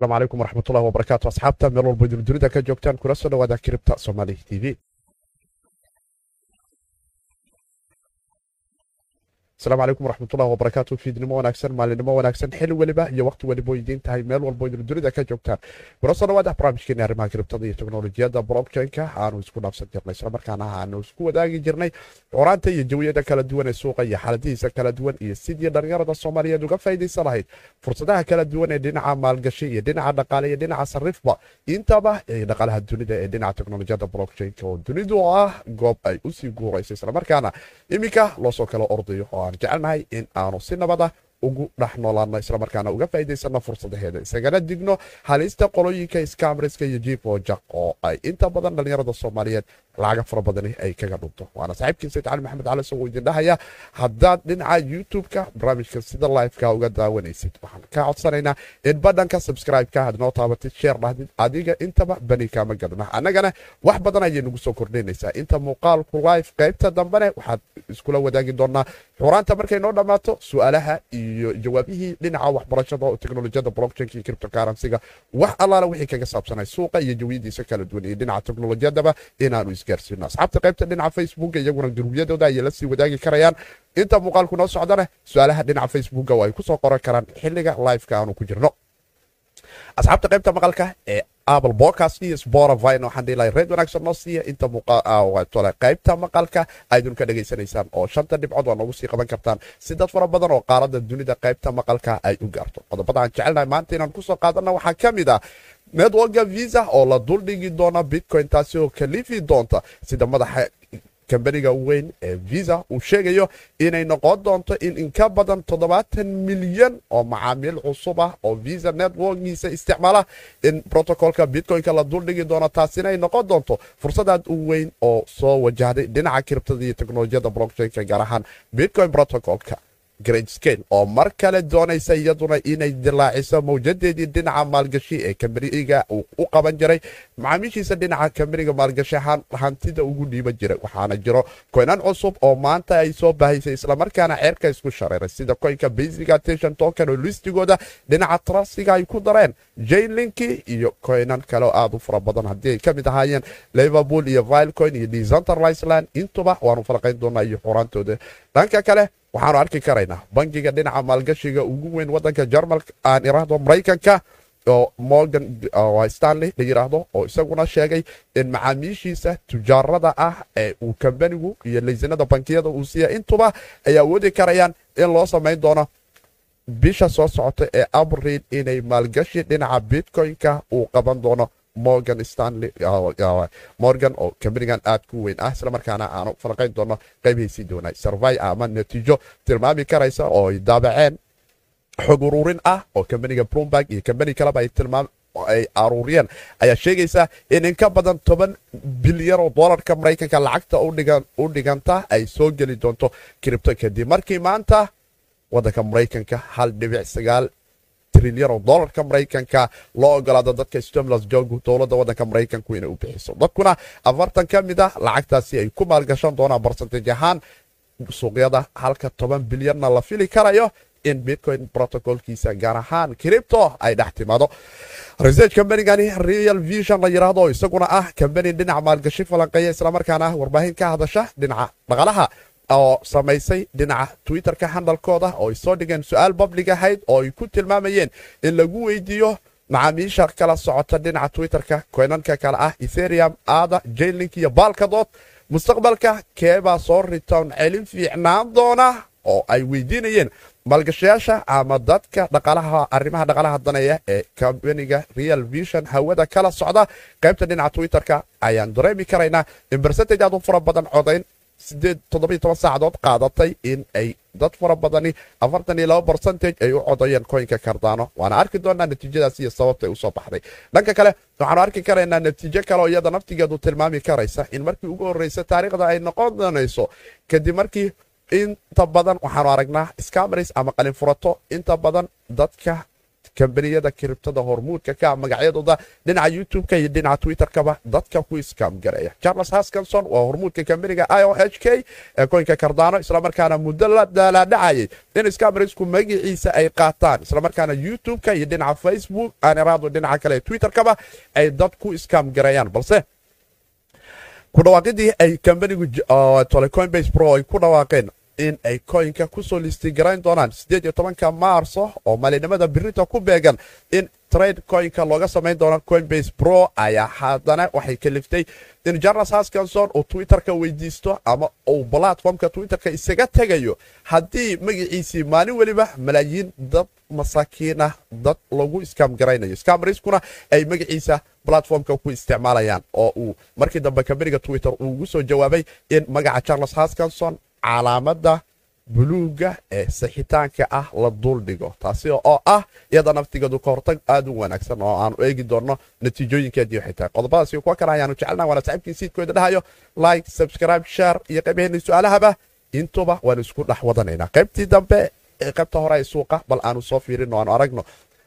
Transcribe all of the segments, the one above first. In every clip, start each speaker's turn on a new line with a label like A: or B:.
A: asalaamu calaykum waraxmatullahi wabarakaatu asxaabta meel walba idin dunida ka joogtaan kula soo dhawaada kiribta somaali t v asalaamu calaykum waraxmatullahi wabarakaatu fiidnimo wanaagsan maalinimo wanaagsan xili weliba iyo waqti weliba idiin tahay meel walbo idin dunida ka joogtaan. Kula soo dhawaada barnaamijkeena arrimaha kiribtada iyo teknolojiyadda blockchain-ka aanu isku dhaafsan jirnay islamarkaana aanu isku wadaagi jirnay coraanta iyo jawiyada kala duwan ee suuqa iyo xaaladihiisa kala duwan iyo sidii dhallinyarada soomaaliyeed uga faa'idaysan lahayd. Fursadaha kala duwan ee dhinaca maalgashi iyo dhinaca dhaqaale iyo dhinaca sarifba intaba ee dhaqaalaha dunida ee dhinaca teknolojiyadda blockchain-ka oo dunidu ah goob ay u sii guuraysa islamarkaana iminka loosoo kala ordayo oo aan jecelnahay in aanu si nabada ugu dhex noolaano islamarkaana uga faa'idaysano fursadaheeda isagana digno halista qolooyinka skamriska iyo jifoja oo ay inta badan dhallinyarada soomaaliyeed lacaga fara badani ay kaga dhunto waana saaxiibkii sayid cali maxamed cali soo idin dhahaya haddaad dhinaca youtube-ka barnaamijka sida live-ka uga daawanaysid waxaan ka codsanaynaa in badhanka subscribe-ka aad noo taabatid sheer dhahdid adiga intaba bani kaama gadna annagana wax badan ayay nagu soo kordhinaysaa inta muuqaalku live qaybta dambene waxaad iskula wadaagi doonaa xuraanta markay noo dhammaato su'aalaha iyo jawaabihii dhinaca waxbarashada oo teknolojiyada blockchainka iyo cryptocurrency-ga wax allaala wixii kaga saabsanay suuqa iyo jawiyadiisa kala duwan iyo dhinaca teknolojiyadaba inaanu isgaarsiino asxaabta qaybta dhinaca facebook iyaguna gurubyadooda ayay la sii wadaagi karayaan inta muuqaalku noo socdana su'aalaha dhinaca facebooka oo ay ku soo qoran karaan xilliga liveka aanu ku jirno asxaabta qaybta maqalka ee apple podcast iyo spotify waxaan dhihi lahay reed wanaagsan noo siiya inta muuqaatole qaybta maqalka aydun ka dhegaysanaysaan oo shanta dhibcood waa noogu sii qaban kartaan si dad fara badan oo qaarada dunida qaybta maqalka ay u gaarto qodobada aan jecelnahay maanta inaan ku soo qaadana waxaa ka mid ah networka visa oo la duldhigi doona bitcoin taasi oo kalifi doonta sida madaxa kambaniga weyn ee visa uu sheegayo inay noqon doonto in inka badan toddobaatan milyan oo macaamiil cusub ah oo visa networkiisa isticmaala. In protocolka bitcoin-ka la duldhigi doono taasina ay noqon doonto fursadaad u weyn oo soo wajahday dhinaca kiribtada iyo teknolojiyadda blockchain-ka gaar ahaan bitcoin protocolka gradescale oo mar kale doonaysa iyaduna inay dilaaciso mawjadeedii dhinaca maalgashi ee kambaniga uu u qaban jiray. Macaamiishiisa dhinaca kambaniga maalgashi hantida ugu dhiiban jiray waxaana jiro koynan cusub oo maanta ay soo bahaysay islamarkaana ceerka isku shareeray. Sida koynka basic attention token oo listigooda dhinaca trustiga ay ku dareen jaylinki iyo koynan kale oo aad u fara badan. Haddii ay ka mid ahaayeen liverpool iyo vilecoin iyo decentralizland intuba waanu falaqayn doonaa iyo xuraantooda. Dhanka kale waxaanu arki karaynaa bangiga dhinaca maalgashiga ugu weyn wadanka jarmalka. Aan iraahdo maraykanka oo morgan stanley la yiraahdo oo isaguna sheegay in macaamiishiisa tujaarada ah ee uu kambanigu iyo laysanada bankiyada uu siiya intuba ay awoodi karayaan in loo samayn doono. Bisha soo socota ee abriil inay maalgashi dhinaca bitcoin-ka uu qaban doono morgan stanley morgan oo kambanigan aad ku weyn ah islamarkaana aanu falaqayn doono qaybhaysii doonay. Sarvay ama natiijo tilmaami karaysa oo ay daabaceen xog ururin ah oo kambaniga bloomberg iyo kambani kaleba ay tilmaam ay aruuriyeen ayaa sheegaysa in in ka badan toban bilyan oo dolarka maraykanka lacagta u dhiganta ay soo geli doonto kiribto kadib markii maanta wadanka maraykanka hal dhibic sagaal trilyan oo dolarka maraykanka loo ogolaado dadka stomlas joogu dowladda wadanka maraykanku inay u bixiso. Dadkuna afartan ka mid ah lacagtaasi ay ku maalgashan doonaan barsantaj ahaan. Suuqyada halka toban bilyanna la fili karayo in bitcoin protocolkiisa gaar ahaan cripto ay dhex timaado. Research combanigani real vision la yiraahdo isaguna ah kambani dhinaca maalgashi falanqeeya islamarkaana ah warbaahin ka hadasha dhinaca dhaqalaha oo samaysay dhinaca twitterka handalkooda oo ay soo dhigeen su'aal public ahayd oo ay ku tilmaamayeen in lagu weydiiyo macaamiisha kala socota dhinaca twitterka. Koynanka kale ah etherium aada jailink iyo baalkadood mustaqbalka keebaa soo ritown celin fiicnaan doona oo ay weydiinayeen maalgashayaasha ama dadka arrimaha dhaqaalaha daneeya ee kambaniga real vision hawada kala socda. Qaybta dhinaca twitterka ayaan dareemi karaynaa in bersentage aad u fara badan codayn saacadood qaadatay in ay dad fara badani barcentage ay u codayeen koynka kardano waana arki doonaa natiijadaas iyo sababta ay u soo baxday dhanka kale waxaanu arki karaynaa natiijo kale oo iyada naftigeedu tilmaami karaysa in markii ugu horeysa taariikhda ay noqon doonayso kadib markii inta badan waxaanu aragnaa scamaris ama qalinfurato inta badan dadka kambaniyada kiribtada hormuudka ka magacyadooda dhinaca youtube-ka iyo dhinaca twitter-kaba dadka ku iskaam gareeya charles haskinson waa hormuudka kambaniga i o h k ee koynka kardaano islamarkaana muddo la daalaadhacayay in iskaamarisku magaciisa ay qaataan islamarkaana youtube-ka iyo dhinaca facebook aaniraado dhinaca kale twitter-kaba ay dad ku iskaam gareeyaan balse ku dhawaaqidii ay kambanigu coinbase pro ay ku dhawaaqeen in ay koynka ku soo listi garayn doonaan sideed iyo tobanka maarso oo maalinimada birita ku beegan in trade coinka looga samayn doono coinbase pro ayaa haddana waxay kaliftay in charles haskinson uu twitterka weydiisto ama uu platformka twitterka isaga tegayo. Haddii magaciisii maalin weliba malaayiin dad masaakiin ah dad lagu iskaam garaynayo. Skamriskuna ay magaciisa platformka ku isticmaalayaan oo uu markii dambe kambaniga twitter uu ugu soo jawaabay in magaca charles haskinson calaamada buluuga ee sixitaanka ah la duldhigo taasi oo ah iyada naftigeedu ka hortag aad u wanaagsan oo aanu eegi doonno natiijooyinkeedii waxay tahay qodobadaas iyo kuwa kale ayaanu jecelnaha waana saxiibkii siidkooda dhahayo. Like subscribe share iyo qaybaheennii su'aalahaba. Intuba waanu isku dhex wadanaynaa. Qaybtii dambe ee qaybta hore ee suuqa bal aanu soo fiirino aanu aragno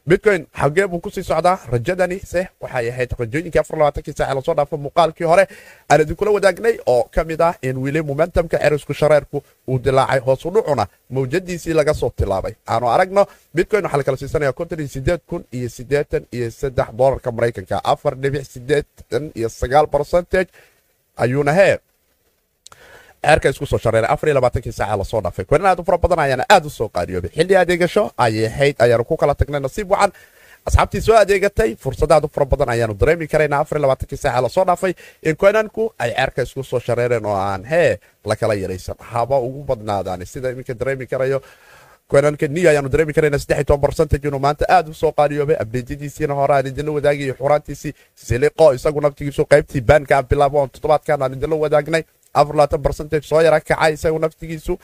A: bitcoin xagee buu ku sii socdaa rajadani se waxay ahayd rajooyinkii afarlabaatanki saace la soo dhaafo muuqaalkii hore. Aan idinkula wadaagnay oo ka mid ah in wili momentumka cerisku shareerku uu dilaacay hoosu dhucuna mawjadiisii laga soo tilaabay. Aanu aragno bitcoin waxaa la kala siisanaya konton iyo sideed kun iyo siddeetan iyo saddex dolarka maraykanka afar dhibic siddeetan iyo sagaal percentage. Ayuuna hee ceerka isku soo shareeray afar iyo labaatankii saaca la soo dhaafay kuwanin aad u fara badan ayaana aad u soo qaariyoobay xilli adeegasho ayay ahayd ayaanu ku kala tagnay nasiib wacan. Asxaabtii soo adeegatay fursada aad u fara badan ayaanu dareemi karaynaa afar iyo labaatankii saaca la soo dhaafay in koynanku ay ceerka isku soo shareereen oo aan hee la kala yaraysan. Haba ugu badnaadaan sida iminka dareemi karayo. Koynanka niyo ayaanu dareemi karayna saddex toban percentage inuu maanta aad u soo qaariyoobay abdeejadiisiina hore aan idinla wadaagayo xuraantiisii siliqo isagu naftigiisu qaybtii baanka aan bilaabo oon toddobaadkan aan idinla wadaagnay soo yara kacay isagu naftigiisu.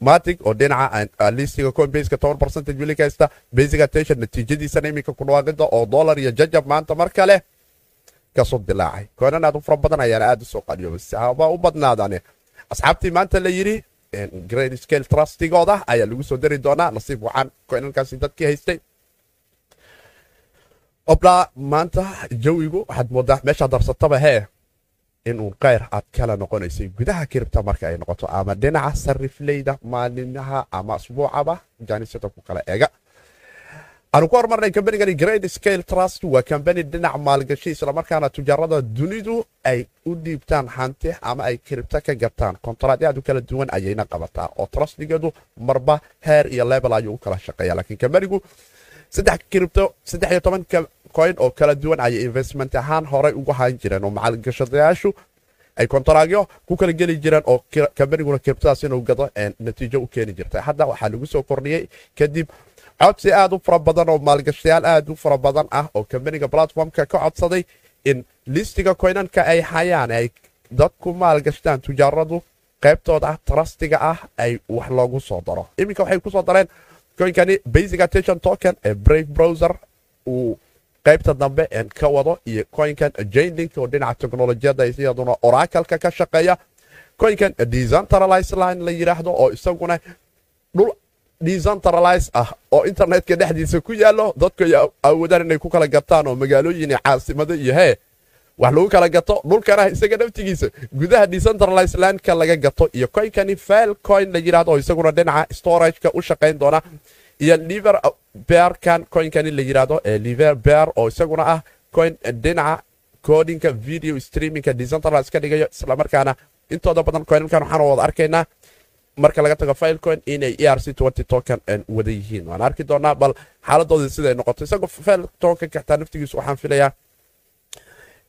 A: Matic oo dhinaca listiga coinbaseka toban percentage weli ka haysta basic attention natiijadiisana iminka ku dhawaaqida oo dollar iyo jajab maanta mar kale ka soo dilaacay. Koonan aad u fara badan ayaana aad u soo qaliyoobay u badnaadane asxaabtii maanta la yidhi grade scale trustigooda ayaa lagu soo dari doonaa nasiib wacan koynankaasi dadkii haystay. Oblaa maanta jawigu waxaad moodaa meeshaa darsataba hee inuu kayr aad kala noqonaysay gudaha kiribta marka ay noqoto ama dhinaca sarifleyda maalinaha ama asbuucaba jaanisada ku kala eega aanu ku hormarnay kambanigani grade scale trust. Waa kambani dhinac maalgashi islamarkaana tujaarada dunidu ay u dhiibtaan hanti ama ay kiribta ka gataan kontaraad aad u kala duwan ayayna qabataa oo trustigeedu marba heer iyo lebel ayuu u kala shaqeeya laakiin kambanigu saddex kiribto saddex iyo toban coin oo kala duwan ayay investment ahaan horey ugu hayn jireen oo macalgashadayaashu ay kontaraagyo ku kala geli jireen oo kambaniguna kiribtadaas inuu gado natiijo u keeni jirtay. Hadda waxaa lagu soo kordhiyey kadib codsi aad u fara badan oo maalgashayaal aad u fara badan ah oo kambaniga platformka ka codsaday in listiga koynanka ay hayaan ay dadku maalgashtaan tujaaradu qaybtooda trustiga ah ay wax loogu soo daro. Iminka waxay ku soo dareen koynkani basic attention token ee brave browser uu qaybta dambe ka wado iyo koynkan jainlink oo dhinaca teknolojiyadda iyaduna oracalka ka shaqeeya. Koynkan decentralize line la yidhaahdo oo isaguna dhul decentralize ah oo internetka dhexdiisa ku yaallo. Dadku ay awoodaan inay ku kala gataan oo magaalooyin iyo caasimado iyo hee wax lagu kala gato dhulkana isaga naftigiisa gudaha decentralize lineka laga gato iyo koynkani fail coin la yidhahdo oo isaguna dhinaca storageka u shaqayn doona iyo liver bearkan coinkani la yidhahdo ee liver bear oo isaguna ah coin dhinaca codinka video streamingka decentralize ka dhigayo islamarkaana intooda badan coinankan waxaan wada arkaynaa marka laga tago filecoin inay e r c token wada yihiin. Waan arki doonaa bal xaaladooda siday noqoto isagoo file token kaxtaa naftigiisu waxaan filayaa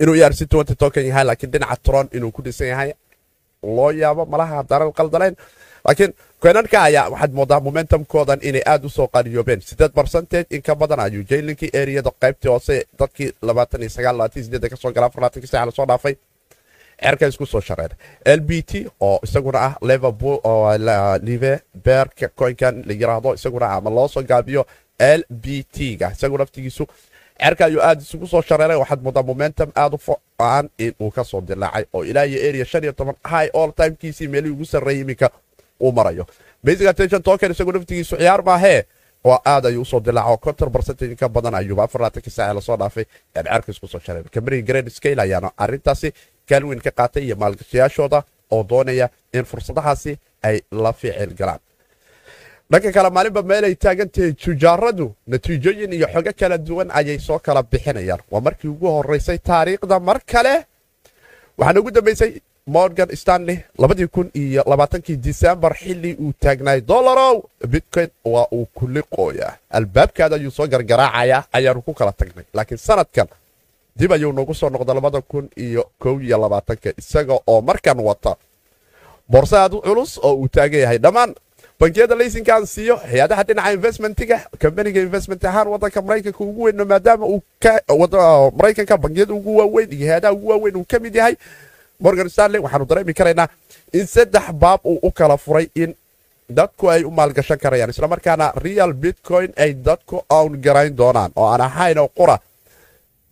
A: inuu e r c token yahay laakiin dhinaca tron inuu ku dhisan yahay. Loo yaabo malaha daran qaldalayn. Laakiin koynanka ayaa waxaad moodaa momentumkoodan inay aad u soo qariyoobeen sideed percentage in ka badan ayuu jailinkii eriyada qaybtii hoose dadkii ka soo gala dhaafay. Cerka isku soo shareer l b t oo isaguna ah liverpool oo live beerka coinkan la yiraahdo isaguna ama loo soo gaabiyo l b t ga isagu naftigiisu cerka ayuu aad isugu soo shareeray waxaad moodaa momentum aad u foaan in uu dilaacay oo ilaa iyo area shan iyo toban high all timekiisii meelihii ugu sarreeyay iminka uu marayo. Basic attention token isagu naftigiisu ciyaar maahee oo aad ayuu u soo dilaaco konton barcentage ka badan ayuuba afarlaatanka saace la soo dhaafay een ceerka isku soo sharay kambaniga grand scale ayaana arrintaasi kaalweyn ka qaatay iyo maalgashayaashooda oo doonaya in fursadahaasi ay la ficil galaan. Dhanka kale maalinba meel ay taagantahay tujaaradu natiijooyin iyo xogo kala duwan ayay soo kala bixinayaan. Waa markii ugu horeysay taariikhda mar kale. Waxaana ugu dambeysay morgan stanley labadii kun iyo labaatankii disembar xilli uu taagnaay dolarow bitcoin waa uu kuliqooyaa albaabkaada ayuu soo gargaraacayaa ayaanu ku kala tagnay. Laakiin sanadkan dib ayuu nagu soo noqda labada kun iyo kow iyo labaatanka isaga oo markan wata boorse aad u culus oo uu taagan yahay. Dhammaan bankiyada laysinkaan siiyo hay'adaha dhinaca investmentiga kambaniga investment ahaan wadanka maraykanka ugu weyn maadaama maraykanka bankiyada ugu waaweyn iyo hay'adaha ugu waaweyn uu ka mid yahay morgan stanley waxaanu dareemi karaynaa in saddex baab uu u kala furay in dadku ay u maalgashan karayaan islamarkaana real bitcoin ay dadku own garayn doonaan oo aan ahayn qura.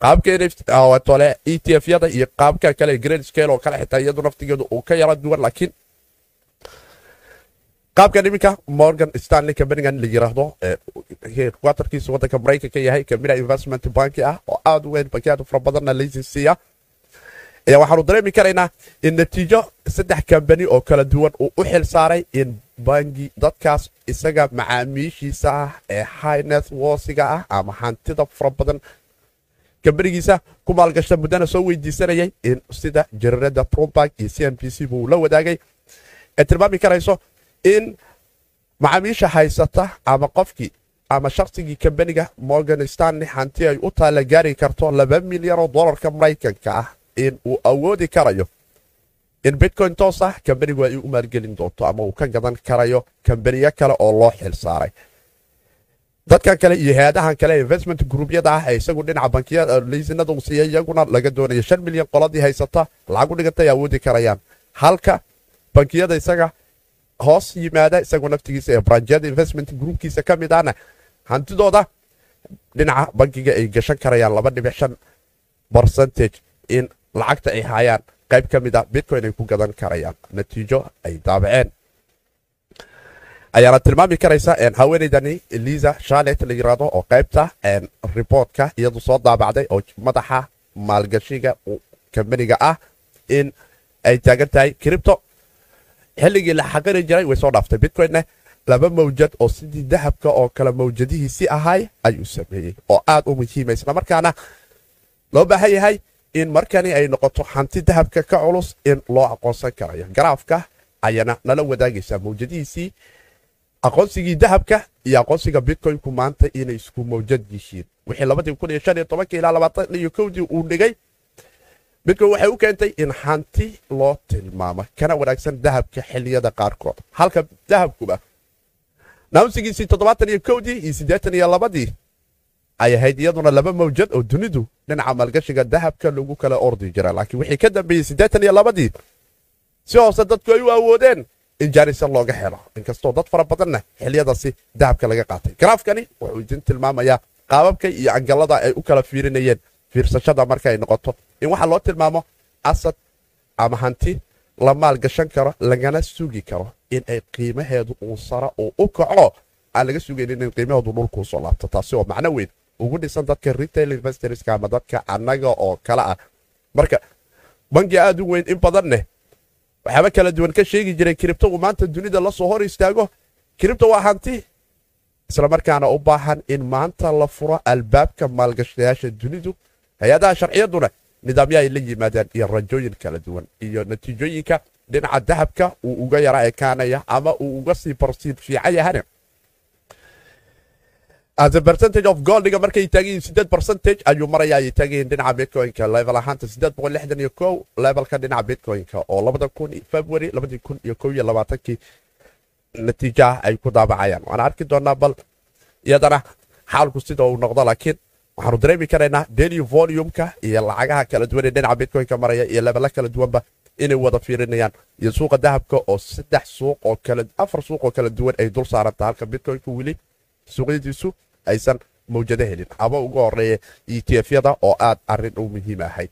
A: Qaabkatole e t f yada iyo qaabka kale grand scale oo kale xitaa iyadu naftigeedu uu ka yara duwan laakiin qaabkan iminka morgan stanley kambanigan la yiraahdo headquarterkiisa wadanka maraykanka yahay kambina investment banki ah oo aad u weyn bankiyaad fara badanna laysinsiiya ayaa waxaanu dareemi karaynaa in natiijo saddex kambani oo kala duwan uu u xil saaray in bangi dadkaas isaga macaamiishiisa ah ee highnet wosiga ah ama hantida fara badan. Kambanigiisa ku maalgashta muddana soo weydiisanayay in sida jarirada trumbank iyo c n b c buu la wadaagay. Ee tilmaami karayso in macaamiisha haysata ama qofkii ama shaqsigii kambaniga morgan stanley hanti ay u taalla gaari karto laba milyan oo dolarka maraykanka ah in uu awoodi karayo. In bitcoin toos ah kambanigu ay u maalgelin doonto ama uu ka gadan karayo kambaniyo kale oo loo xil saaray. Dadkan kale iyo hay'adahan kale investment gruubyada ah ee isagu dhinaca bankiyaleysinada uu siiya iyaguna laga doonaya shan milyan qoladii haysata lacag u awoodi karayaan. Halka bankiyada isaga hoos yimaada isagu naftigiisa ee branjyada investment groupkiisa ka mid ahna hantidooda dhinaca bankiga ay gashan karayaan laba dhibic shan barcentage in lacagta ay hayaan qayb ka mid a bitcoin ay ku gadan karayaan. Natiijo ay daabaceen. Ayaana tilmaami karaysa haweeneydani eliza charlet la yiraahdo oo qaybta riboortka iyadu soo daabacday oo madaxa maalgashiga kambaniga ah in ay taagan tahay cripto xilligii la xaqiri jiray way soo dhaaftay bitcoinna laba mawjad oo sidii dahabka oo kale mawjadihiisii ahay ayuu sameeyey oo aad u muhiima islamarkaana loo baahan yahay in markani ay noqoto hanti dahabka ka culus in loo aqoonsan karayo. Garaafka ayana nala wadaagaysaa mawjadihiisii aqoonsigii dahabka iyo aqoonsiga bitcoinku maanta inay isku mawjad yihiin. Wixii labadii kun iyo shan iyo tobankii ilaa labaatan iyo kowdii uu dhigay bitcoin waxay u keentay in hanti loo tilmaamo kana wanaagsan dahabka xiliyada qaarkood. Halka dahabkuba naamsigiisii toddobaatan iyo kowdii iyo siddeetan iyo labadii ay ahayd iyaduna laba mawjad oo dunidu dhinaca maalgashiga dahabka lagu kala ordi jira laakiin wixii ka dambeeyey siddeetan iyo labadii si hoose dadku ay u awoodeen in jaarisa looga helo. Inkastoo dad fara badanna xiliyadaasi dahabka laga qaatay. Garaafkani wuxuu idin tilmaamayaa qaababka iyo angalada ay u kala fiirinayeen fiirsashada marka ay noqoto. In waxaa loo tilmaamo asad ama hanti la maalgashan karo lagana sugi karo in ay qiimaheedu uu sara uu u kaco. Aan laga sugaynin in qiimaheedu dhulkuu soo laabto. Taasi oo macno weyn ugu dhisan dadka retail investorska ama dadka annaga oo kale ah. Marka bangi aad u weyn in badan neh waxyaaba kala duwan ka sheegi jiray kiribtogu maanta dunida la hor istaago. Kiribto waa hanti. Islamarkaana u baahan in maanta la furo albaabka maalgashadayaasha dunidu hay'adaha sharciyaduna nidaamyo ay la yimaadaan iyo rajooyin kala duwan iyo natiijooyinka dhinaca dahabka uu uga yara ekaanaya ama uu uga sii barsiib fiican a percentage of goldiga markay taagan sideed percentage ayuu maraya ay taagan dhinaca bitcoinka. Level ahaanta sideed boqol lixdan iyo kow levelka dhinaca bitcoinka. Oo labada kun february labadii kun iyo kow iyo labaatankii natiijaha ay ku daabacayaan. Waan arki doonaa bal iyadana xaalku sida uu noqdo laakiin waxaanu dareemi karaynaa daily volumeka iyo lacagaha kala duwan ee dhinaca bitcoinka maraya iyo lebela kala duwanba inay wada fiirinayaan. Iyo suuqa dahabka oo saddex suuq oo kala afar suuq oo kala duwan ay dul saaranta. Halka bitcoinka weli suuqyadiisu aysan mawjado helin. Ama ugu horreeya etfyada oo aad arrin u muhiim ahayd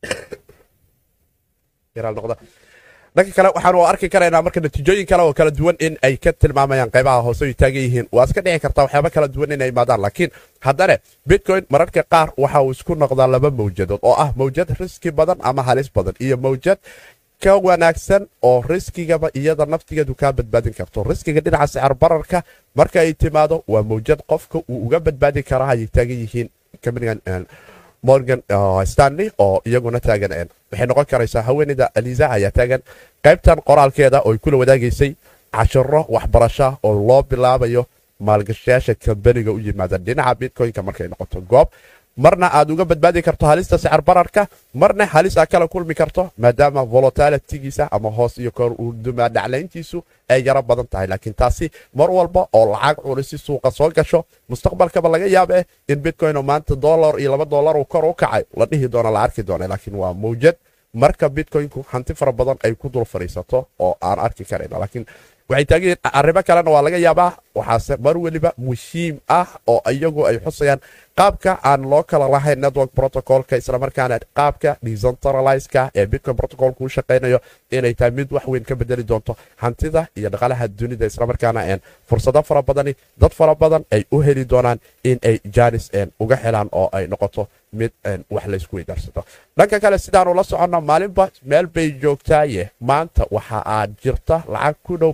A: dhanka kale waxaanu arki karaynaa marka natiijooyin kale oo kala duwan in ay ka tilmaamayaan qaybaha hoose ay taagan yihiin. Waa iska dhici kartaa waxyaaba kala duwan inay imaadaan laakiin haddana bitcoin mararka qaar waxa uu isku noqdaa laba mawjadood oo ah mawjad riski badan ama halis badan iyo mawjad ka wanaagsan oo riskigaba iyada naftigeedu kaa badbaadin karto. Riskiga dhinaca sicir bararka marka ay timaado waa mawjad qofka uu uga badbaadi karaa ayay taagan yihiin morgan stanley oo iyaguna taagan waxay noqon karaysaa haweeneyda aliza ayaa taagan. Qaybtan qoraalkeeda oo ay kula wadaagaysay cashiro waxbarasha oo loo bilaabayo maalgashayaasha kambaniga u yimaada. Dhinaca bitcoynka markay noqoto goob marna aad uga badbaadi karto halista sicir bararka marna halis aad kala kulmi karto maadaama volotalitygiisa ama hoos iyo kor dumaadhaclayntiisu ay yaro badan tahay. Laakiin taasi mar walba oo lacag culisi suuqa soo gasho mustaqbalkaba laga yaabe in bitcoyn oo maanta dolar iyo laba dolar uu kor u kacay. La dhihi doona la arki doona laakiin waa mawjad marka bitcoynku hanti fara badan ay ku dul fadhiisato oo aan arki karayna laakiin waxay taagan arrimo kalena waa laga yaabaa waxaase mar weliba muhiim ah oo iyagu ay xusayaan qaabka aan loo kala lahayn network protocolka islamarkaana qaabka decentralizeka ee bitcoin protocolku u shaqaynayo inay tahay mid wax weyn ka bedeli doonto hantida iyo dhaqaalaha dunida islamarkaana fursado fara badani dad fara badan ay u heli doonaan in ay janis uga helaan oo ay noqoto mid wax laysku weydaarsato. Dhanka kale sidaanu la soconno maalinba meel bay joogtaaye. Maanta waxa aad jirta lacag ku dhow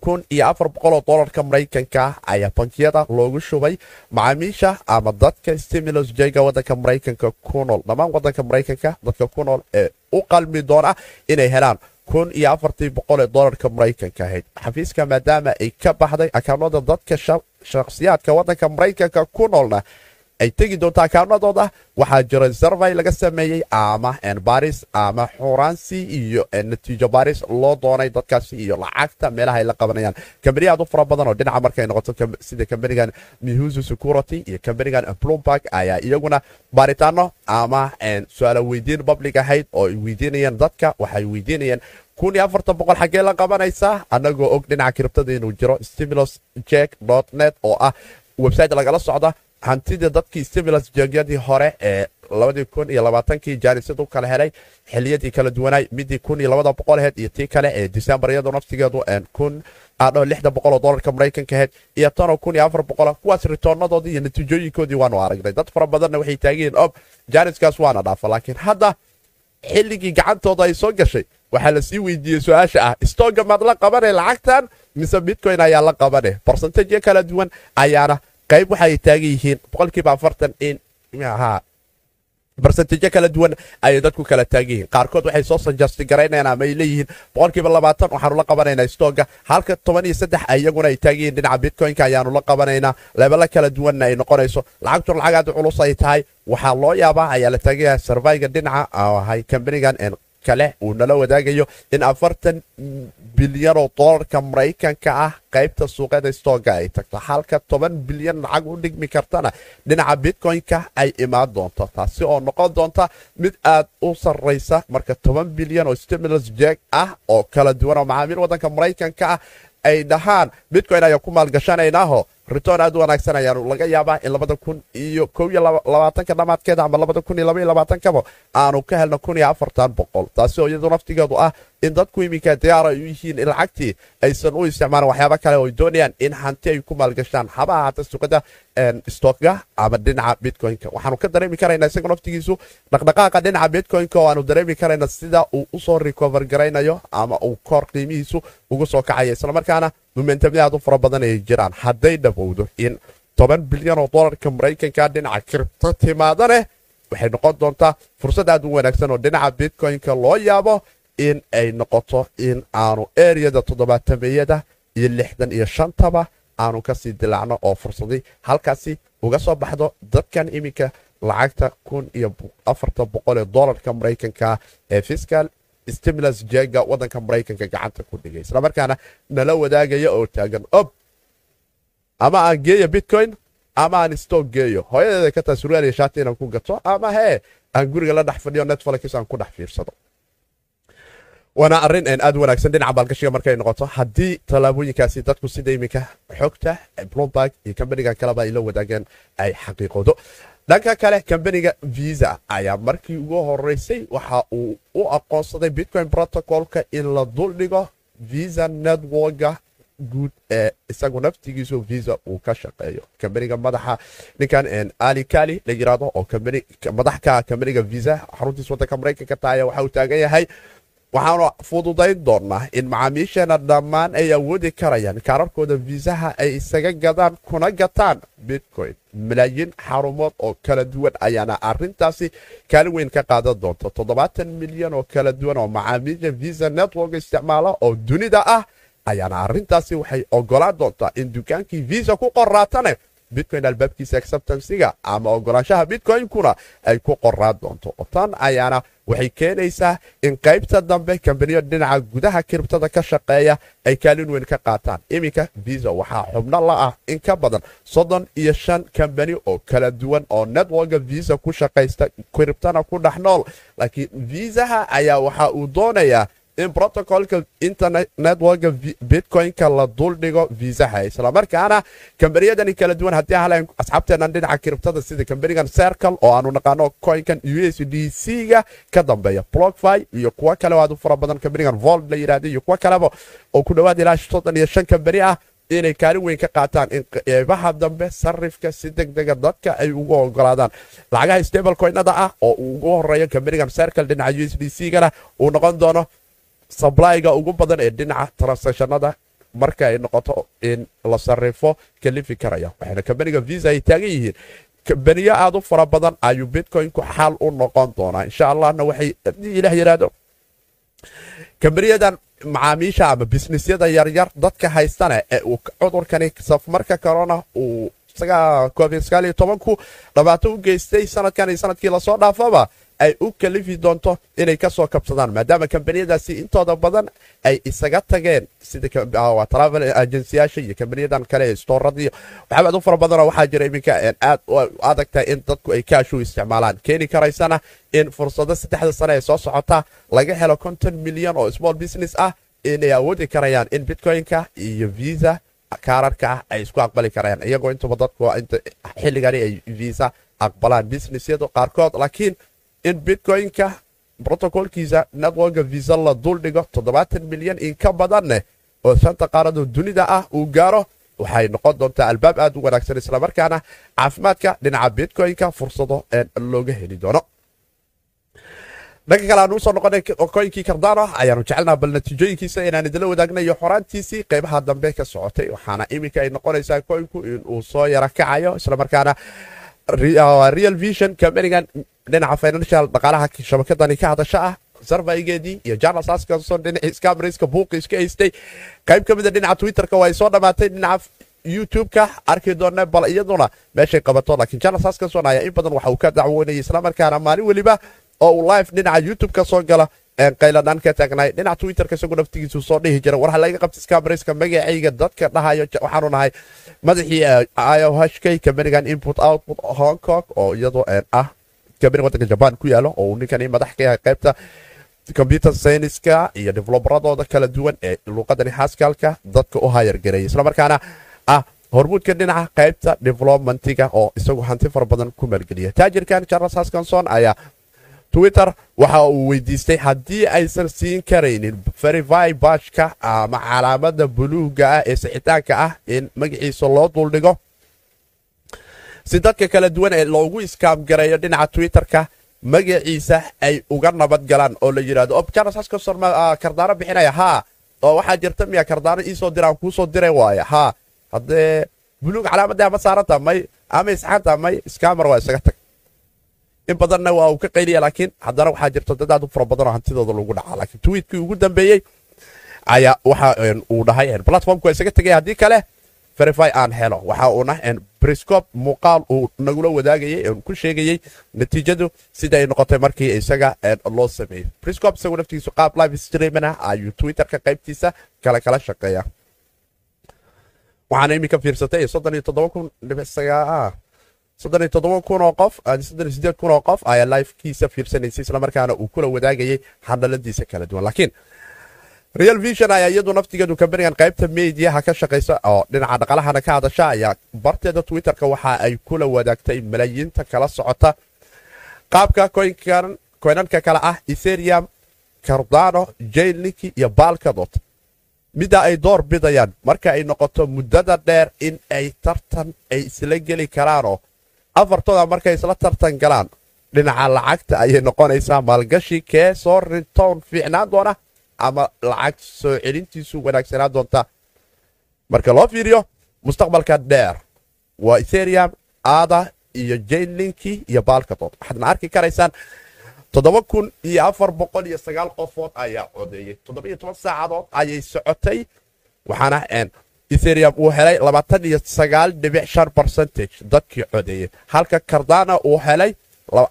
A: kun iyo afar boqoloo dolarka maraykanka ayaa bankiyada loogu shubay macaamiisha ama dadka stimulus jega wadanka maraykanka ku nool. Dhammaan wadanka maraykanka dadka ku nool ee u qalmi doona inay helaan kun iyo afartii boqol ee dolarka maraykanka ahayd xafiiska maadaama ay ka baxday akaanada dadka shakhsiyaadka wadanka maraykanka ku noolna ay tegi doonto akaanadooda waxaa jira sarvey laga sameeyey ama baris ama xuransi iyo natiijo baris loo doonay dadkaasi iyo lacagta meelaha ay la qabanayaan. Kambaniya u fara badan oo dhinaca markay noqoto sida kambanigan mihusu security iyo kambanigan bloomberg ayaa iyaguna baaritaano ama su'aalo weydiin public ahayd oo ay weydiinayeen dadka. Waxay weydiinayeen xaggee la qabanaysaa annagoo og dhinaca kiribtada inuu jiro stimulus jek net oo ah website lagala socda hantida dadkii stimulus jeegyadii hore ee labadii kun iyo labaatankii jaanisad u kala helay xiliyadii kala duwanaay midii kun iyo labada boqol aheyd iyo tii kale ee disembar iyadoo naftigeedu kun adho lixda boqol oo dolarka maraykanka aheyd iyo tanoo kun iyo afar boqol kuwaas ritoonnadoodii iyo natiijooyinkoodii waanu aragnay. Dad fara badanna waxay taageen ob jaaniskaas waana dhaafa. Laakiin hadda xilligii gacantooda ay soo gashay waxaa la sii weydiiyey su'aasha ah stooga maad la qabane lacagtan mise bitcoin ayaa la qabane barsentajyo kala duwan ayaana qayb waxaay taagan yihiin boqolkiiba afartan in barsentajyo kala duwan ayay dadku kala taagan yihiin. Qaarkood waxay soo sanjasti garaynayaan ama ay leeyihiin. Boqolkiiba labaatan waxaanu la qabanaynaa stooga halka toban iyo saddex iyaguna ay taagan yihiin dhinaca bitcoinka ayaanu la qabanaynaa. Leebala kala duwanna ay noqonayso. Lacagtu lacag aad culus ay tahay. Waxaa loo yaabaa ayaa la taagan yahay sarvayga dhinaca ahay kambanigan kale uu nala wadaagayo in afartan bilyan oo dolarka maraykanka ah qaybta suuqyada stooga ay tagto. Halka toban bilyan lacag u dhigmi kartana dhinaca bitcoin-ka ay imaan doonto. Taasi oo noqon doonta mid aad u sarraysa marka toban bilyan oo stimulus jeg ah oo kala duwan oo macaamiil waddanka maraykanka ah ay dhahaan. Bitcoin ayaan ku maalgashanaynaho ritoon aad u wanaagsan ayaanu laga yaabaa in labada kun iyo kow iyo labaatanka dhamaadkeeda ama labada kun iyo laba labaatankaba aanu ka helno kun iyo afartan boqol. Taasi oo iyadu naftigeedu ah in dadku iminka diyaar ay u yihiin in lacagtii aysan u isticmaalin waxyaaba kale oo ay doonayaan in hanti ay ku maalgashaan haba ahaata suuqada stokga ama dhinaca bitcoinka. Waxaanu ka dareemi karaynaa isaga naftigiisu dhaqdhaqaaqa dhinaca bitcoinka oo aanu dareemi karayna sida uu u soo recover garaynayo ama uu kor qiimihiisu ugu soo kacaya islamarkaana momentamya aad u fara badan ay jiraan. Hadday dhabowdo in toban bilyan oo dolarka maraykanka dhinaca kiribto timaadaneh waxay noqon doontaa fursad aad u wanaagsan oo dhinaca bitcoinka loo yaabo in ay noqoto in aanu eriyada toddobaatameeyada iyo lixdan iyo shantaba aanu ka sii dilaacno oo fursadii halkaasi uga soo baxdo dadkan iminka lacagta kun iyo afartan boqol ee dolarka maraykanka ee fiscal stimulus jega wadanka maraykanka gacanta ku dhigay. Islamarkaana nala wadaagaya oo taagan ob ama aan geeyo bitcoin ama aan stock geeyo. Hooyadeeda ka surwaal iyo shaati inaan ku gato ama hee aan guriga la dhex fadhiyo netflix aan ku dhex fiirsado. Waana arrin aad u wanaagsan dhinaca maalgashiga markay noqoto. Haddii tallaabooyinkaasi dadku sida iminka xogta blomberg iyo kambanigan kaleba ay la wadaageen ay xaqiiqoodo dhanka kale kambaniga visa ayaa markii ugu horeysay waxa uu u aqoonsaday bitcoin protocolka in la duldhigo visa networka guud ee isagu naftigiisu visa uu ka shaqeeyo. Kambaniga madaxa ninkan ali kali la yiraahdo oo madaxka kambaniga visa xaruntiis wadanka maraykanka taaya waxa uu taagan yahay waxaanu fududayn doonaa in macaamiisheena dhammaan ay awoodi karayaan kaararkooda viisaha ay isaga gadaan kuna gataan bitcoin. Malaayiin xarumood oo kala duwan ayaana arintaasi kaalin weyn ka qaadan doonta. Toddobaatan milyan oo kala duwan oo macaamiisha visa network isticmaala oo dunida ah ayaana arintaasi waxay ogolaan doontaa in dukaankii visa ku qoraatane bitcoin albaabkiisa acceptansiga ama ogolaanshaha bitcoin-kuna ay ku qoraan doonto. Tan ayaana waxay keenaysaa in qaybta dambe kambaniyo dhinaca gudaha kiribtada ka shaqeeya ay kaalin weyn ka qaataan. Iminka visa waxaa xubno la ah in ka badan soddon iyo shan kambani oo kala duwan oo networka visa ku shaqaysta kiribtana ku dhex nool. Laakiin viisaha ayaa waxa uu doonayaa in protocolka internet networka bitcoin-ka la duldhigo viisaha islamarkaana kambaniyadani kala duwan haddii haleen asxaabteennan dhinaca kiribtada sida kambanigan circle oo aanu naqaano coinkan u s d c-ga ka dambeeya blockfi iyo kuwo kale aad u fara badan kambanigan vold la yidhahda iyo kuwo kaleba oo ku dhowaad ilaa soddon iyo shan kambani ah inay kaalin weyn ka qaataan in qeybaha dambe sarifka si deg dega dadka ay ugu ogolaadaan lacagaha stable coinada ah oo ugu horeeyo kambanigan circle dhinaca u s d c-gana uu noqon doono sablyga ugu badan ee dhinaca transactionada marka ay noqoto in la sarifo kalifi karaya waxayna kambaniga visa ay taagan yihiin. Kambaniyo aad u fara badan ayuu bitcoinku xaal u noqon doonaa. Insha allahna waxay haddii ilaah yidhaahdo kambaniyadan macaamiisha ama bisnisyada yaryar dadka haystane ee uu cudurkani safmarka corona uu ku dhibaato u geystay sanadkan iyo sannadkii la soo dhaafaba ay u kalifi doonto inay ka soo kabsadaan maadaama kambaniyadaasi intooda badan ay isaga tageen. Sida travel agensiyaasha iyo kambaniyadan kale waxaaba aad u fara badanoo waxaa jira iminka aad u adagtahay in dadku ay kaashu isticmaalaan. Keeni karaysana in fursado saddexda sane ee soo socota laga helo konton milyan oo small business ah inay awoodi karayaan in bitcoin-ka iyo visa kaararka ah ay isku aqbali karayaan. Iyagoo intuba dadku xilligani ay visa aqbalaan businessyadu qaarkood laakiin in bitcoin-ka brotocolkiisa networka visa la duldhigo toddobaatan milyan in ka badanneh oo shanta qaaradoo dunida ah uu gaaro waxay noqon doontaa albaab aad u wanaagsan islamarkaana caafimaadka dhinaca bitcoin-ka fursado looga heli doono. Dhanka kale aanu u soo noqonay koyinkii kardano ayaanu jecelnaha bal natiijooyinkiisa inaan idila wadaagna iyo xoraantiisii qeybaha dambe ka socotay waxaana iminka ay noqonaysaa koyinku inuu soo yara kacayo islamarkaana real vision kambanigan dhinaca financial dhaqaalaha shabakadani ka hadasha ah sarvaygeedii iyo journals askanson dhinacii scamriska buuqi iska haystay. Qayb ka mida dhinaca twitterka waa ay soo dhammaatay dhinaca youtube-ka arki doona bal iyaduna meeshay qabato laakiin journals askanson ayaa in badan waxa uu ka dacwoonayay islamarkaana maalin weliba oo uu live dhinaca youtube-ka soo gala qayladhaan ka taagnaay dhinaca twitterka isagoo naftigiisu soo dhihi jira war laga qabta scamriska magacayga dadka dhahayo waxaanu nahay madaxii iohk kambanigan input output hong kong oo iyadoo ah kambani wadanka jaban ku yaalo oo ninkani madax ka yahay qaybta computer scienska iyo develoberadooda kala duwan ee luuqadani haskalka dadka u hayargareeyay islamarkaana ah hormuudka dhinaca qaybta developmentiga oo isagu hanti fara badan ku maalgeliya taajirkan charles haskanson ayaa twitter waxa uu weydiistay haddii aysan siin karaynin verify bashka ama calaamada buluuga ah ee sixitaanka ah in magaciisa loo duldhigo si dadka kala duwan ee loogu iskaamgareeyo dhinaca twitterka magaciisa ay uga nabad galaan oo la yidhahdo o charles haskanson kardaano bixinaya haa oo waxaa jirta miya kardaano iisoo diraan kuusoo diray waaya haa haddee buluug calaamadda ama saaranta may ama isxaanta may scamer waa isaga tag. In badanna waa uu ka qayliya laakiin haddana waxaa jirta dad aad u fara badanoo hantidooda lagu dhacaa laakiin tweetkii ugu dambeeyey ayaa waxa uu dhahay platformku isaga tegay haddii kale verify aan helo. Waxa uuna briscop muuqaal uu nagula wadaagayay ku sheegayey natiijadu sida ay noqotay markii isaga loo sameeyey briscop isagu naftigiisu qaab live streamina ayuu twitterka qaybtiisa kale kala shaqeeya waxaana iminka fiirsatay soddon iyo toddoba kun dhibicsagaa iyo toddoba kun oo qof soddon iyo sideed kun oo qof ayaa lifekiisa fiirsanaysay islamarkaana uu kula wadaagayay hadaladiisa kala duwan. Laakiin real vision ayaa iyadu naftigeedu kambanigan qaybta mediaha ka shaqaysa oo dhinaca dhaqalahana ka hadasha ayaa barteeda twitterka waxa ay kula wadaagtay malaayiinta kala socota. Qaabka koynanka kale ah etherium cardano jailniki iyo balkadot. Midda ay door bidayaan marka ay noqoto muddada dheer in ay tartan ay isla geli karaanoo afartooda markay isla tartan galaan dhinaca lacagta ayay noqonaysaa maalgashi kee soo rintown fiicnaan doona ama lacag soo celintiisu wanaagsanaan doonta marka loo fiiriyo mustaqbalka dheer waa etherium aada iyo jainlinki iyo balkadot waxaadna arki karaysaan toddoba kun iyo afar boqol iyo sagaal qofood ayaa codeeyey toddoba iyo toban saacadood ayay socotay waxaana etherium uu helay labaatan iyo sagaal dhibic shan barcentage dadkii codeeyey halka cardana uu helay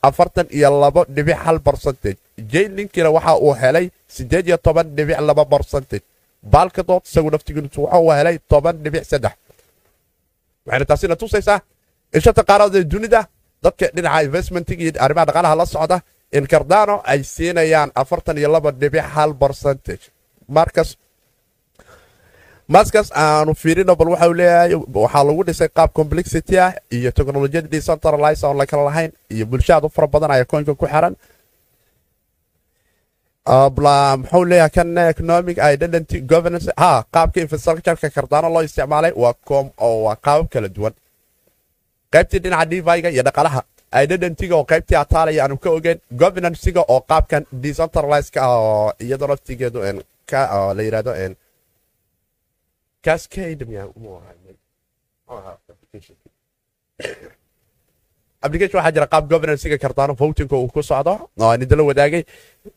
A: afartan iyo labo dhibic hal barcentage jainlinkina waxa uu helay siddeed iyo toban dhibic laba barcentage balkadood isagu naftigiisu waxa uu helay toban dhibic saddex waxayna taasina tusaysaa in shanta ee dunida dadka dhinaca investmentiga iyo arrimaha dhaqaalaha la socda in cardano ay siinayaan afartan iyo laba dhibic hal barcentage markas maskas aanu fiirino bal waxau leeyahay waxaa lagu dhisay qaab complexity ah iyo technolojiyada decentralize oon la kala lahayn iyo bulshaad u fara badan ayaa koynka ku xiran muxuu leeyahay kan economic identity governance? Ha qaabka infrastructureka cardano loo isticmaalay waa com oo waa qaabab kala duwan. Qaybtii dhinaca deviga iyo dhaqalaha identityga oo qaybtii ataalaya aanu ka ogeyn governancega oo qaabkan decentralizeka ah oo iyadoo naftigeedu la yiraahdo cascade application waxaa jira qaab governancega cardano votingka uu ku socdo. Oo aan idinla wadaagay.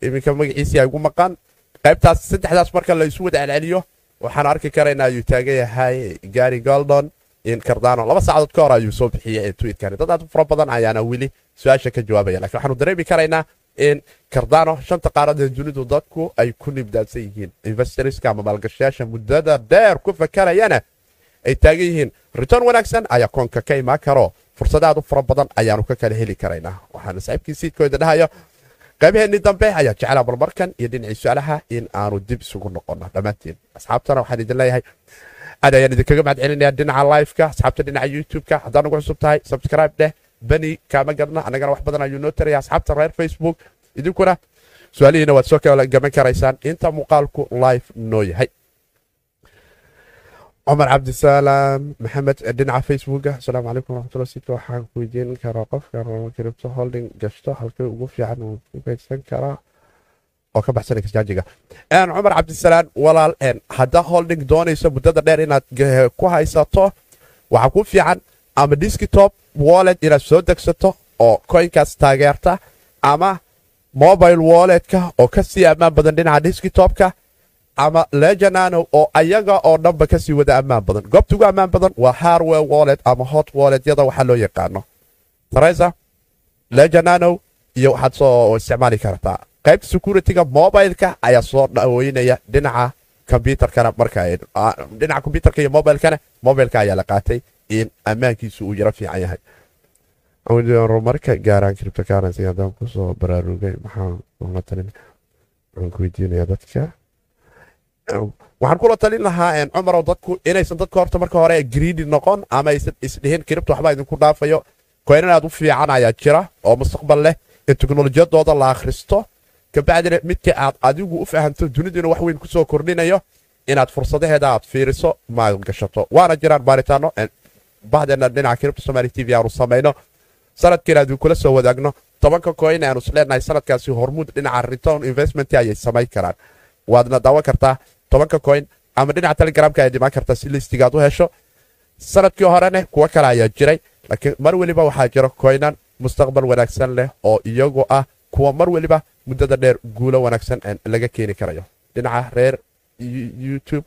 A: Iminka magaciisii ay ugu maqan qaybtaas saddexdaas marka la wada celceliyo waxaan arki karaynaa ayuu taagan yahay gary goldon in cardano. Laba saacadood ka hor ayuu soo bixiyey tweetkani. Dad aad fara badan ayaana weli su'aasha ka jawaabaya. Lakin waxaanu dareemi karaynaa in cardano shanta qaarad ee dunidu dadku ay ku nibdaadsan yihiin. Investorska ama maalgashayaasha muddada dheer ku fakarayana ay taagan yihiin. Return wanaagsan ayaa koonka ka imaan karo fursad aad u fara badan ayaanu ka kala heli karaynaa. Waxaana saaxiibkii siidkooda dhahayo qaybaheenii dambe ayaa jeclaa balmarkan iyo dhinacii su'aalaha in aanu dib isugu noqono dhammaantiin asxaabtana waxaan idin leeyahay aad ayaan idinkaga mahad celinaya dhinaca liveka asxaabta dhinaca youtubeka haddaan ugu cusub tahay subscribe dheh beni kaama gadna annagana wax badan ayuu noo taraya asxaabta reer facebook idinkuna su'aalihiina waad soo kala gaban karaysaan. Inta muuqaalku live noo yahay cumar cabdisalaam maxamed dhinaca facebooka asalaamu calaykum waraxmatullah sidka waxaan ku weydiin karaa qofka cripto holding gashto halkay ugu fiican uu ku kaydsan karaa oo ka baxsan exchangiga cumar cabdisalaam walaal haddaa holding doonayso muddada dheer inaad ku haysato waxaa ku fiican ama desktop wallet inaad soo degsato oo coinkaas taageerta ama mobile walletka oo ka sii ammaan badan dhinaca desktopka ama lejanano oo ayaga oo dhanba ka sii wada ammaan badan. Goobta ugu ammaan badan waa harware wallet ama hot walletyada waxaa loo yaqaano. Teresa lejanano iyo waxaad soo isticmaali kartaa. Qaybta securityga mobileka ayaa soo dhaweynaya dhinaca combyuterkana marka dhinaca combyuterka iyo mobilekana mobileka ayaa la qaatay in ammaankiisu uu yaro fiican yahay. Horumarka gaaraan criptocurrency haddaan ku soo baraarugay maxaan kula talin waxaan ku weydiinaya dadka waxaan kula talin lahaa cumarow dadku inaysan dadka horta marka hore greedy noqon ama aysan isdhihin cripto waxbaa idinku dhaafayo. Koynan aad u fiican ayaa jira oo mustaqbal leh in teknolojiyadooda la akhristo. Kabacdina midka aad adigu u fahamto duniduna wax weyn ku soo kordhinayo inaad fursadaheeda aad fiiriso maalgashato waana jiraan baaritaano bahdeena dhinaca cripto somali t v aanu samayno. Sanadkiina aad kula soo wadaagno tobanka koyn aanu isleenahay sanadkaasi hormuud dhinaca return investment ayay samayn karaan. Waadna daawan kartaa tobanka koyn ama dhinaca telegramka ayaad imaan kartaa si listigaad u hesho sannadkii horene kuwo kale ayaa jiray laakiin mar weliba waxaa jira koynan mustaqbal wanaagsan leh oo iyagu ah kuwa mar weliba muddada dheer guulo wanaagsan laga keeni karayo dhinaca reer youtube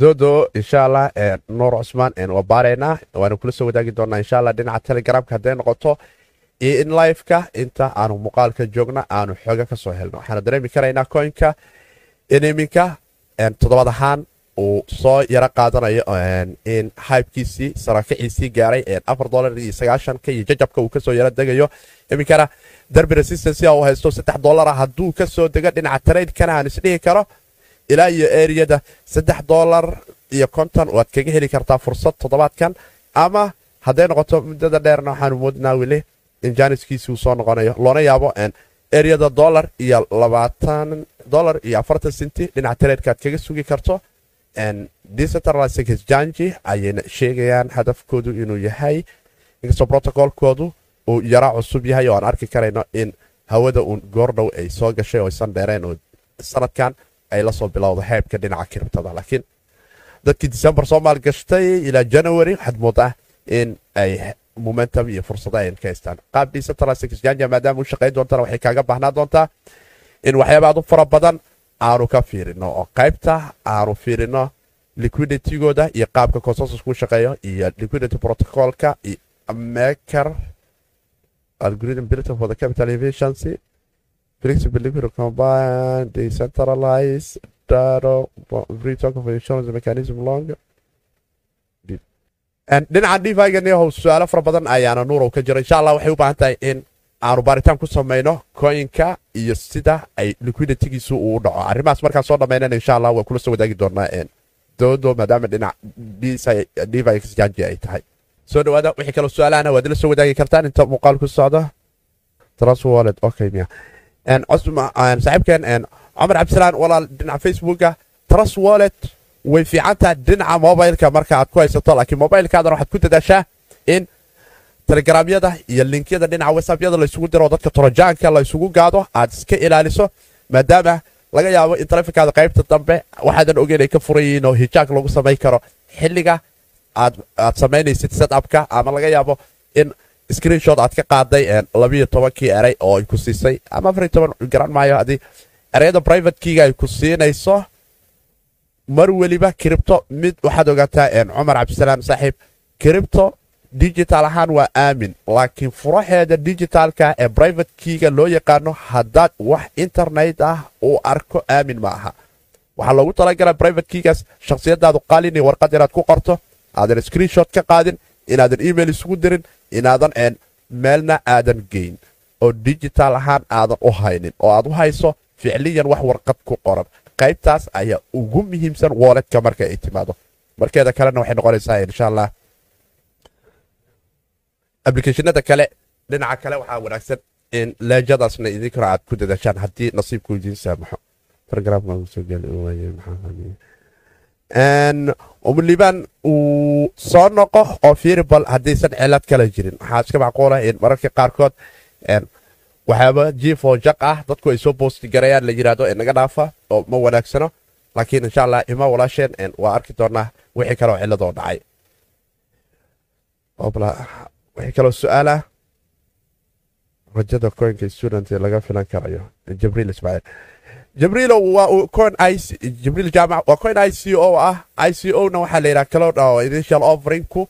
A: dodo insha allah nuur cusmaan waa baaraynaa waanu kula soo wadaagi doonaa insha allah dhinaca telegramka hadday noqoto in liveka inta aanu muuqaalka joogna aanu xooga ka soo helno waxaana dareemi karaynaa koynka in iminka toddobaad ahaan uu soo yaro qaadanayo in hybkiisii saraakixiisii gaaray afar dolar iyo sagaashanka iyo jajabka uu ka soo yaro degayo. Iminkana darbi resistance uu haysto saddex dolara hadduu ka soo dego dhinaca traydkana aan isdhihi karo ilaa iyo eriyada saddex dolar iyo konton waad kaga heli kartaa fursad toddobaadkan. Ama hadday noqoto muddada dheerna waxaanu moodnaa weli in jaaniskiisi uu soo noqonayo. Loona yaabo eriyada dolar iyo labaatan dolar iyo afartan senti dhinaca tareedka aad kaga sugi karto. Decentralized exchange ayayna sheegayaan hadafkoodu inuu yahay. Inkastoo protocolkoodu uu yara cusub yahay oo aan arki karayno in hawada uun goordhow ay soo gashay oo aysan dheereen oo sanadkan ay la soo bilowda heybka dhinaca kiribtada. Laakiin dadkii december soo maalgashtay ilaa january waxaad moodaa in ay momentum iyo fursado ay ka haystaan. Qaab decentralized exchange maadaama u shaqayn doontana waxay kaaga baahnaa doontaa in waxyaaba aad u fara badan aanu ka fiirino oo qaybta aanu fiirino liquiditygooda iyo qaabka consensusku shaqeeyo iyo liquidity protocolka iyo maker algorithm built for the capital efficiency flexible liquid combined decentralized data free for insurance mechanism long. Dhinaca divaganiyahow su'aalo fara badan ayaana nuurow ka jira. Insha allah waxay u baahan tahay in aanu baaritaan ku samayno koyinka iyo sida ay liquiditigiisu uu dhaco. Arrimahaas markaan soo dhammaynana insha allah waa kula soo wadaagi doonaa doodo maadaama dhinac diva exchange ay tahay. Soo dhawaada wixii kaloo su'aalahana waad ila soo wadaagi kartaan. Inta muuqaal ku socdo trust wallet. Okay miya saaxiibkeen cumar cabdisalaan walaal dhinaca facebooka. Trust wallet way fiican tahay dhinaca mobileka marka aad ku haysato laakiin mobilekaadana waxaad ku dadaashaa in telegramyada iyo linkyada dhinaca whatsappyada laysugu diro dadka torojaanka laysugu gaado aad iska ilaaliso maadaama laga yaabo in taleefonkaada qaybta dambe waxaadan ogeyn ay ka furan oo hijaag lagu samayn karo. Xilliga aad samaynaysid setupka ama laga yaabo in screenshot aad ka qaaday labiyo tobankii eray oo ay ku siisay ama afar toban garan maayo haddii ereyada privatekiga ay ku siinayso. Mar weliba kiribto mid waxaad ogaataa cumar cabdisalaam saaxiib. Kiribto digital ahaan waa aamin laakiin furaheeda digitalka ee private kiga loo yaqaano haddaad wax internet ah uu arko aamin ma aha. Waxaa loogu talagalaa private kigaas shakhsiyadaadu qalin iyo warqad inaad ku qorto. Aadan screenshot ka qaadin inaadan email isugu dirin inaadan meelna aadan geyn. Oo digital ahaan aadan u haynin oo aad u hayso ficliyan wax warqad ku qoran. Qaybtaas ayaa ugu muhiimsan wooledka marka ay timaado. Markeeda kalena waxay noqonaysaa insha allah ablicationada kale dhinaca kale waxaa wanaagsan in leejadaasna idinkuna aad ku dadaashaan haddii nasiibku idiin saamaxo. Umliban uu soo noqo oo fiiribal haddaysan cilad kale jirin. Waxaa iska macquula in mararka qaarkood waxyaaba jiif oo jaq ah dadku ay soo boosti garayaan la yidhaahdo ee naga dhaafa oo ma wanaagsano. Laakiin insha allah ima walaasheen waa arki doonaa wixii kaleoo ciladoo dhacay wixii kaloo su'aalah rajada coinka student laga filan karayo jibriil ismaaciil. Jibriilo waa coin jibriil jaamac waa coin i c o ah. I c o na waxaa la yidhaha cloud oo initial offeringku.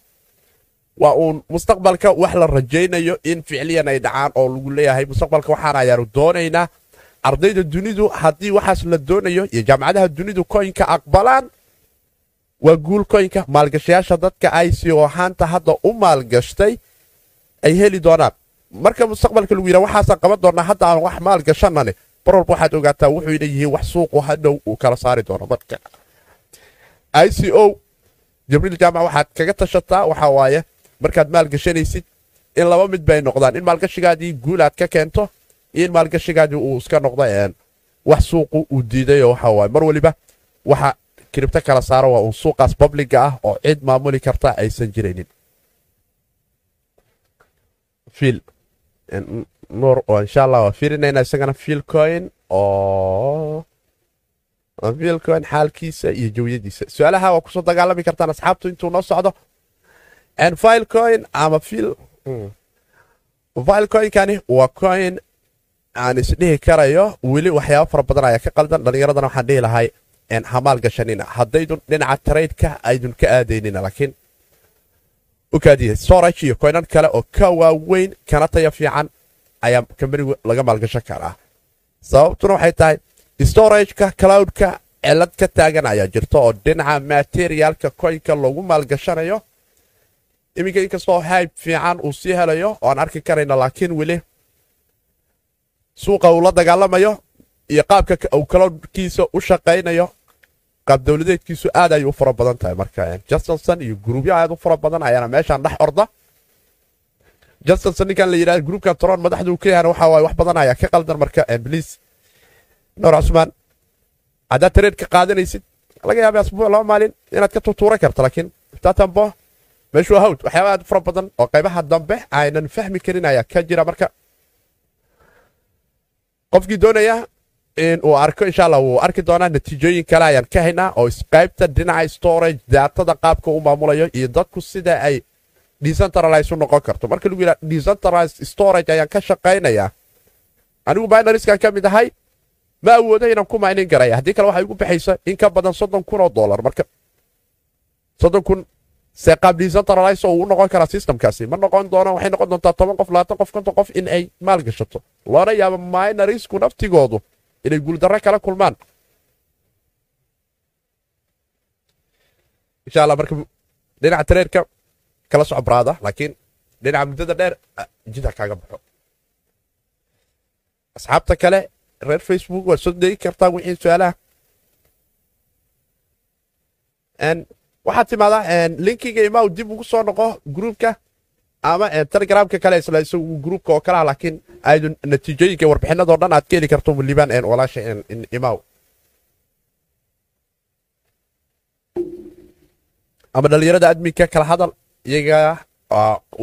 A: Waa uun mustaqbalka wax la rajaynayo in ficliyan ay dhacaan oo lagu leeyahay. Mustaqbalka waxaan ayaanu doonaynaa. Ardayda dunidu haddii waxaas la doonayo iyo jaamacadaha dunidu coinka aqbalaan waa guul coinka maalgashayaasha dadka i c o ahaanta hadda u maalgashtay ay heli doonaan. Marka mustaqbalka lagu yidhaha waxaasaan qaban doonaa hadda aan wax maalgashanane bar walba waxaad ogaataa wuxuyna yihiin wax suuqu hadhow uu kala saari doono marka. I c o jibriil jaamac waxaad kaga tashataa waxaa waaye markaad maalgashanaysid in laba mid bay noqdaan. In maalgashigaadii guul aad ka keento iyo in maalgashigaadii uu iska noqdo wax suuqu uu diidayo waxa waaye. Mar weliba waxa kiribto kala saaro waa uun suuqaas babliga ah oo cid maamuli karta aysan jiraynin fiil nuur oo insha allah waa fiirinayna isagana fiilcoin oo fiilcoin xaalkiisa iyo jawiyadiisa. Su'aalaha waa ku soo dagaalami kartaan asxaabtu intuu noo socdo. Filecoin ama fiil filecoinkani waa coin aan isdhihi karayo weli waxyaaba fara badan ayaa ka qaldan. Dhallinyaradana waxaan dhihi lahay hamaal gashanina. Haddaydun dhinaca traydka aydun ka aadaynina laakiin ukaadiya storage iyo coinan kale oo ka waaweyn kana taya fiican ayaa kambanigu laga maalgashan karaa. Sababtuna waxay tahay storageka cloudka cilad ka taagan ayaa jirta oo dhinaca materialka coinka lagu maalgashanayo iminka inkastoo hayb fiican uu sii helayo oo aan arki karayno laakiin weli suuqa uu la dagaalamayo iyo qaabka uu cloudkiisa u shaqaynayo qaab dowladeedkiisu aad ayay u fara badan tahay marka justinson iyo gruubyo aad u fara badan ayaana meeshaan dhex orda justinson ninkan la yidhahda gruubkan tron madaxda uu ka yahana waxa waaye wax badan ayaa ka qaldan marka bliis noor cusmaan haddaad tareed ka qaadanaysid laga yaaba asbuuc laba maalin inaad ka tutuuran karto laakiin tatambo meeshuu hawd waxyaaba aad fara badan oo qaybaha dambe aynan fahmi karin ayaa ka jira marka qofkii doonaya in uu arko insha allah wuu arki doonaa natiijooyin kale ayaan ka haynaa oo qaybta dhinaca storage daatada qaabka u maamulayo iyo dadku sida ay decentralize u noqon karto. Marka lagu yidhaha decentralized storage ayaan ka shaqaynayaa. Anigu binariskan ka mid ahay ma awoodo inaan ku maynin garaya haddii kale waxay igu baxaysa in ka badan soddon kun oo dollar. Marka soddon kun see decentralize oo uu noqon karaa systemkaasi ma noqon doono waxay noqon doontaa toban qof labaatan qof konton qof in ay maal gashato. Loona yaabo minorisku naftigoodu inay guuldarro kala kulmaan. Insha allah marka dhinaca tareerka kala soco braada laakiin dhinaca muddada dheer jida kaaga baxo. Asxaabta kale reer facebook waad soo degi kartaa wixii su'aalaha. Waxaad timaadaa linkiga imaw dib ugu soo noqo gruubka ama telegramka kale isla isagu gruubka oo kalaha laakiin aydu natiijooyinka warbixinadoo dhan aad ka heli karto liban walaasha imaw ama dhallinyarada adminka kala hadal iyaga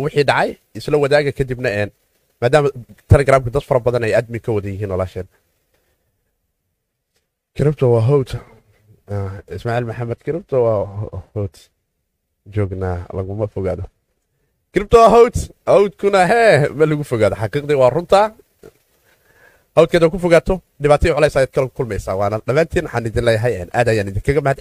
A: wixii dhacay isla wadaaga kadibna maadaama telegramka dad fara badan ay admin ka wada yihiin walaasheen kiribta waa howd ismaaciil maxamed kiribta waa howd joognaa laguma fogaado waa howd howdkuna hee ma lagu fogaado xaqiiqdii waa runta. Hawdkeeda ku fogaato dhibaatay culays ayaad kala kulmaysaa. Waana dhammaantiin waxaan idin leeyahay aad ayaan idinkaga mahad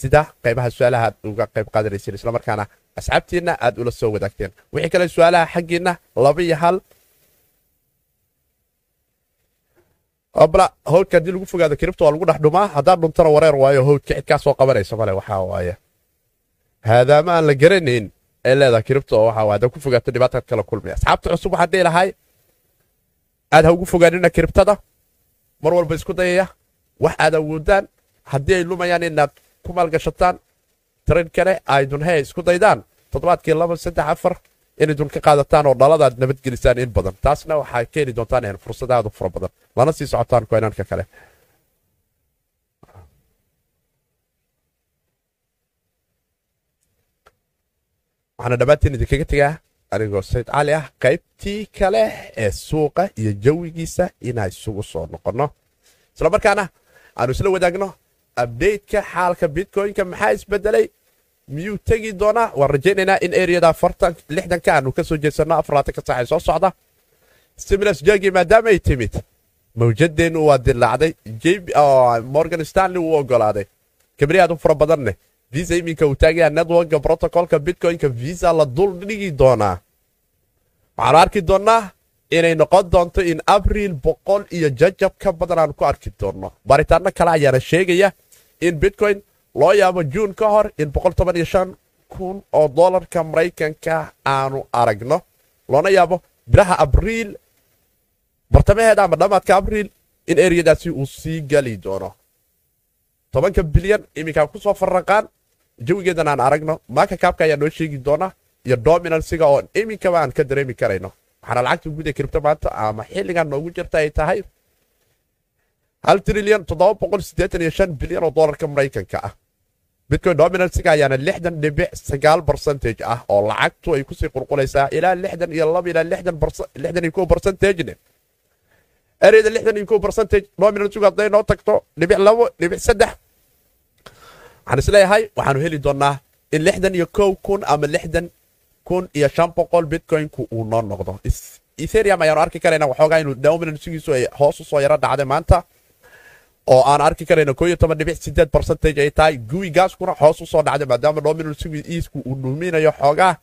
A: sida qaybaha su'aalaha aad uga qayb qaadanayseen islamarkaana asxaabtiinna aad ula soo wadaagteen. Wixii kale su'aalaha xaggiinna laba iyo hal. Bla howdka haddii lagu fogaado kiribta waa lagu dhex dhumaa haddaan dhuntana wareer waayo howdka cid kaa soo qabanaysa male waxaa waaye. Haadaama aan la garanayn ee leedaha kiribta oo waxaa haddaa ku fogaato dhibaataad kala kulmaya. Asxaabta cusub waxaan dhihi lahay aad ha ugu fogaanina kiribtada mar walba isku dayaya. Wax aad awoodaan haddii ay lumayaan inaad ku maalgashataan taran kale aydun hee isku daydaan. Toddobaadkii laba saddex afar inaydun ka qaadataan oo dhaladaad nabadgelisaan in badan. Taasna waxaa keeni doontaan fursada aad u fura badan. Lana sii socotaan koynanka kale waxaana dhammaantiin idinkaga tegaa anigoo sayd cali ah qaybtii kale ee suuqa iyo jawigiisa inaa isugu soo noqonno islamarkaana aanu isla wadaagno abdeytka xaalka bitcoynka maxaa isbedelay? Miyuu tegi doonaa? Waan rajaynaynaa in eriyada lixdanka aanu ka soo jeedsanno afarlaatanka saaxee soo socda. Stimulus jagi maadaama ay timid. Mawjadeennu waa dilaacday morgan stanley wuu ogolaaday kabri aad u fara badanneh visa iminka uu taagaya networka protocolka bitcoynka visa la dul dhigi doonaa waxaanu arki doonnaa inay noqon doonto in abriil boqol iyo jajab ka badan aanu ku arki doonno. Baaritaano kale ayaana sheegaya in bitcoin loo yaabo juun ka hor in kun oo dolarka maraykanka aanu aragno. Loona yaabo bilaha abriil bartamaheeda ama dhammaadka abriil in eriyadaasi uu sii gali doono. Tobanka bilyan iminkaan ku soo farraqaan jawigeedan aan aragno maaka kaabka ayaa noo sheegi doona iyo dominansiga oo iminkaba aan ka dareemi karayno. Waxaana lacagta guud ee kiribto maanta ama xilligan noogu jirta ay tahay hal trilyan toddoba boqol siddeetan iyo shan bilyan oo dolarka maraykanka ah. Bitcoin dominansiga ayaana lixdan dhibic sagaal barcentage ah oo lacagtu ay ku sii qulqulaysaa ilaa lixdan iyo laba ilaa lixdan iyo kow barcentagene ereyda lixdan iyo kow barcentage dominansigu hadday noo tagto dhibic labo dhibic saddex waxaan is leeyahay waxaanu heli doonnaa in lixdan iyo kow kun ama lixdan kun iyo shan boqol bitcoinku uu noo noqdo. Etherium ayaanu arki karayna waxoogaa inuu dominansigiisu ay hoos u soo dhacday maanta oo aan arki karayna koo iyo toban dhibic sideed barcentage ay tahay guwi gaaskuna hoos u dhacday maadaama dominansigu iisku uu dhuuminayo xoogaa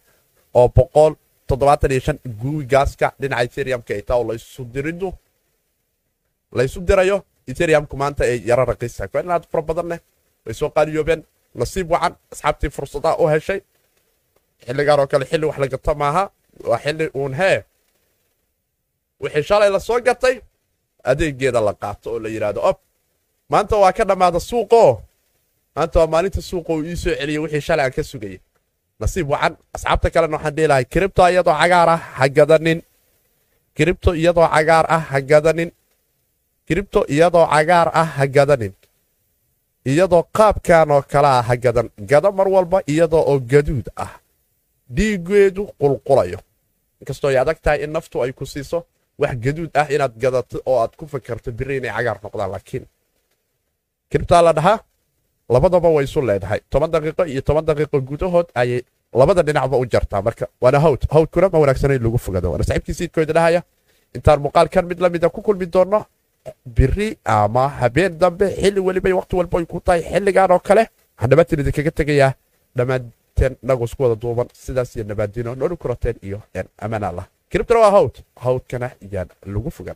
A: oo boqol toddobaatan iyo shan guwi gaaska dhinaca etheriumka ay tahay oo laysu diridu laysu dirayo etheriumku maanta ay yaro raqiisahay kuwa aad fara way soo qaaliyoobeen nasiib wacan asxaabtii fursadaha u heshay xilligaan oo kale xilli wax la gato maaha waa xilli uun hee wixii shalay la soo gatay adeegeeda la qaato oo la yidhaahdo ob maanta waa ka dhammaada suuqoo maanta waa maalinta suuqa uu ii soo celiyey wixii shalay aan ka sugayay nasiib wacan asxaabta kalena waxaan dhihi lahay kiribto iyadoo cagaar ah ha gadanin kiribto iyadoo cagaar ah ha gadanin kiribto iyadoo cagaar ah ha gadanin iyadoo qaabkan oo kale ah ha gadan gada mar walba iyadoo oo gaduud ah. Dhiigeedu qulqulayo. Inkastoo ay adag tahay in naftu ay ku siiso wax gaduud ah inaad gadato oo aad ku fakarto biri inay cagaar noqdaan laakiin kiribtaa la dhahaa labadaba way isu leedahay. Toban daqiiqo iyo toban daqiiqo gudahood ayay labada dhinacba u jartaa. Marka waana hawd hawdkuna ma wanaagsan in lagu fogado. Waana saxiibkiisa idkooda dhahaya intaan muuqaalkan mid lamida ku kulmi doonno biri ama habeen dambe xilli welibay waqti walba ay ku tahay xilligan oo kale. Waxaan dhammaantiin idinkaga tegayaa. Dhammaanteen nagu isku wada duuban. Sidaas iyo nabaadino nooli kurateen iyo ammaan allah. Kiribtana waa hawd. Hawdkana iyaan lagu fogan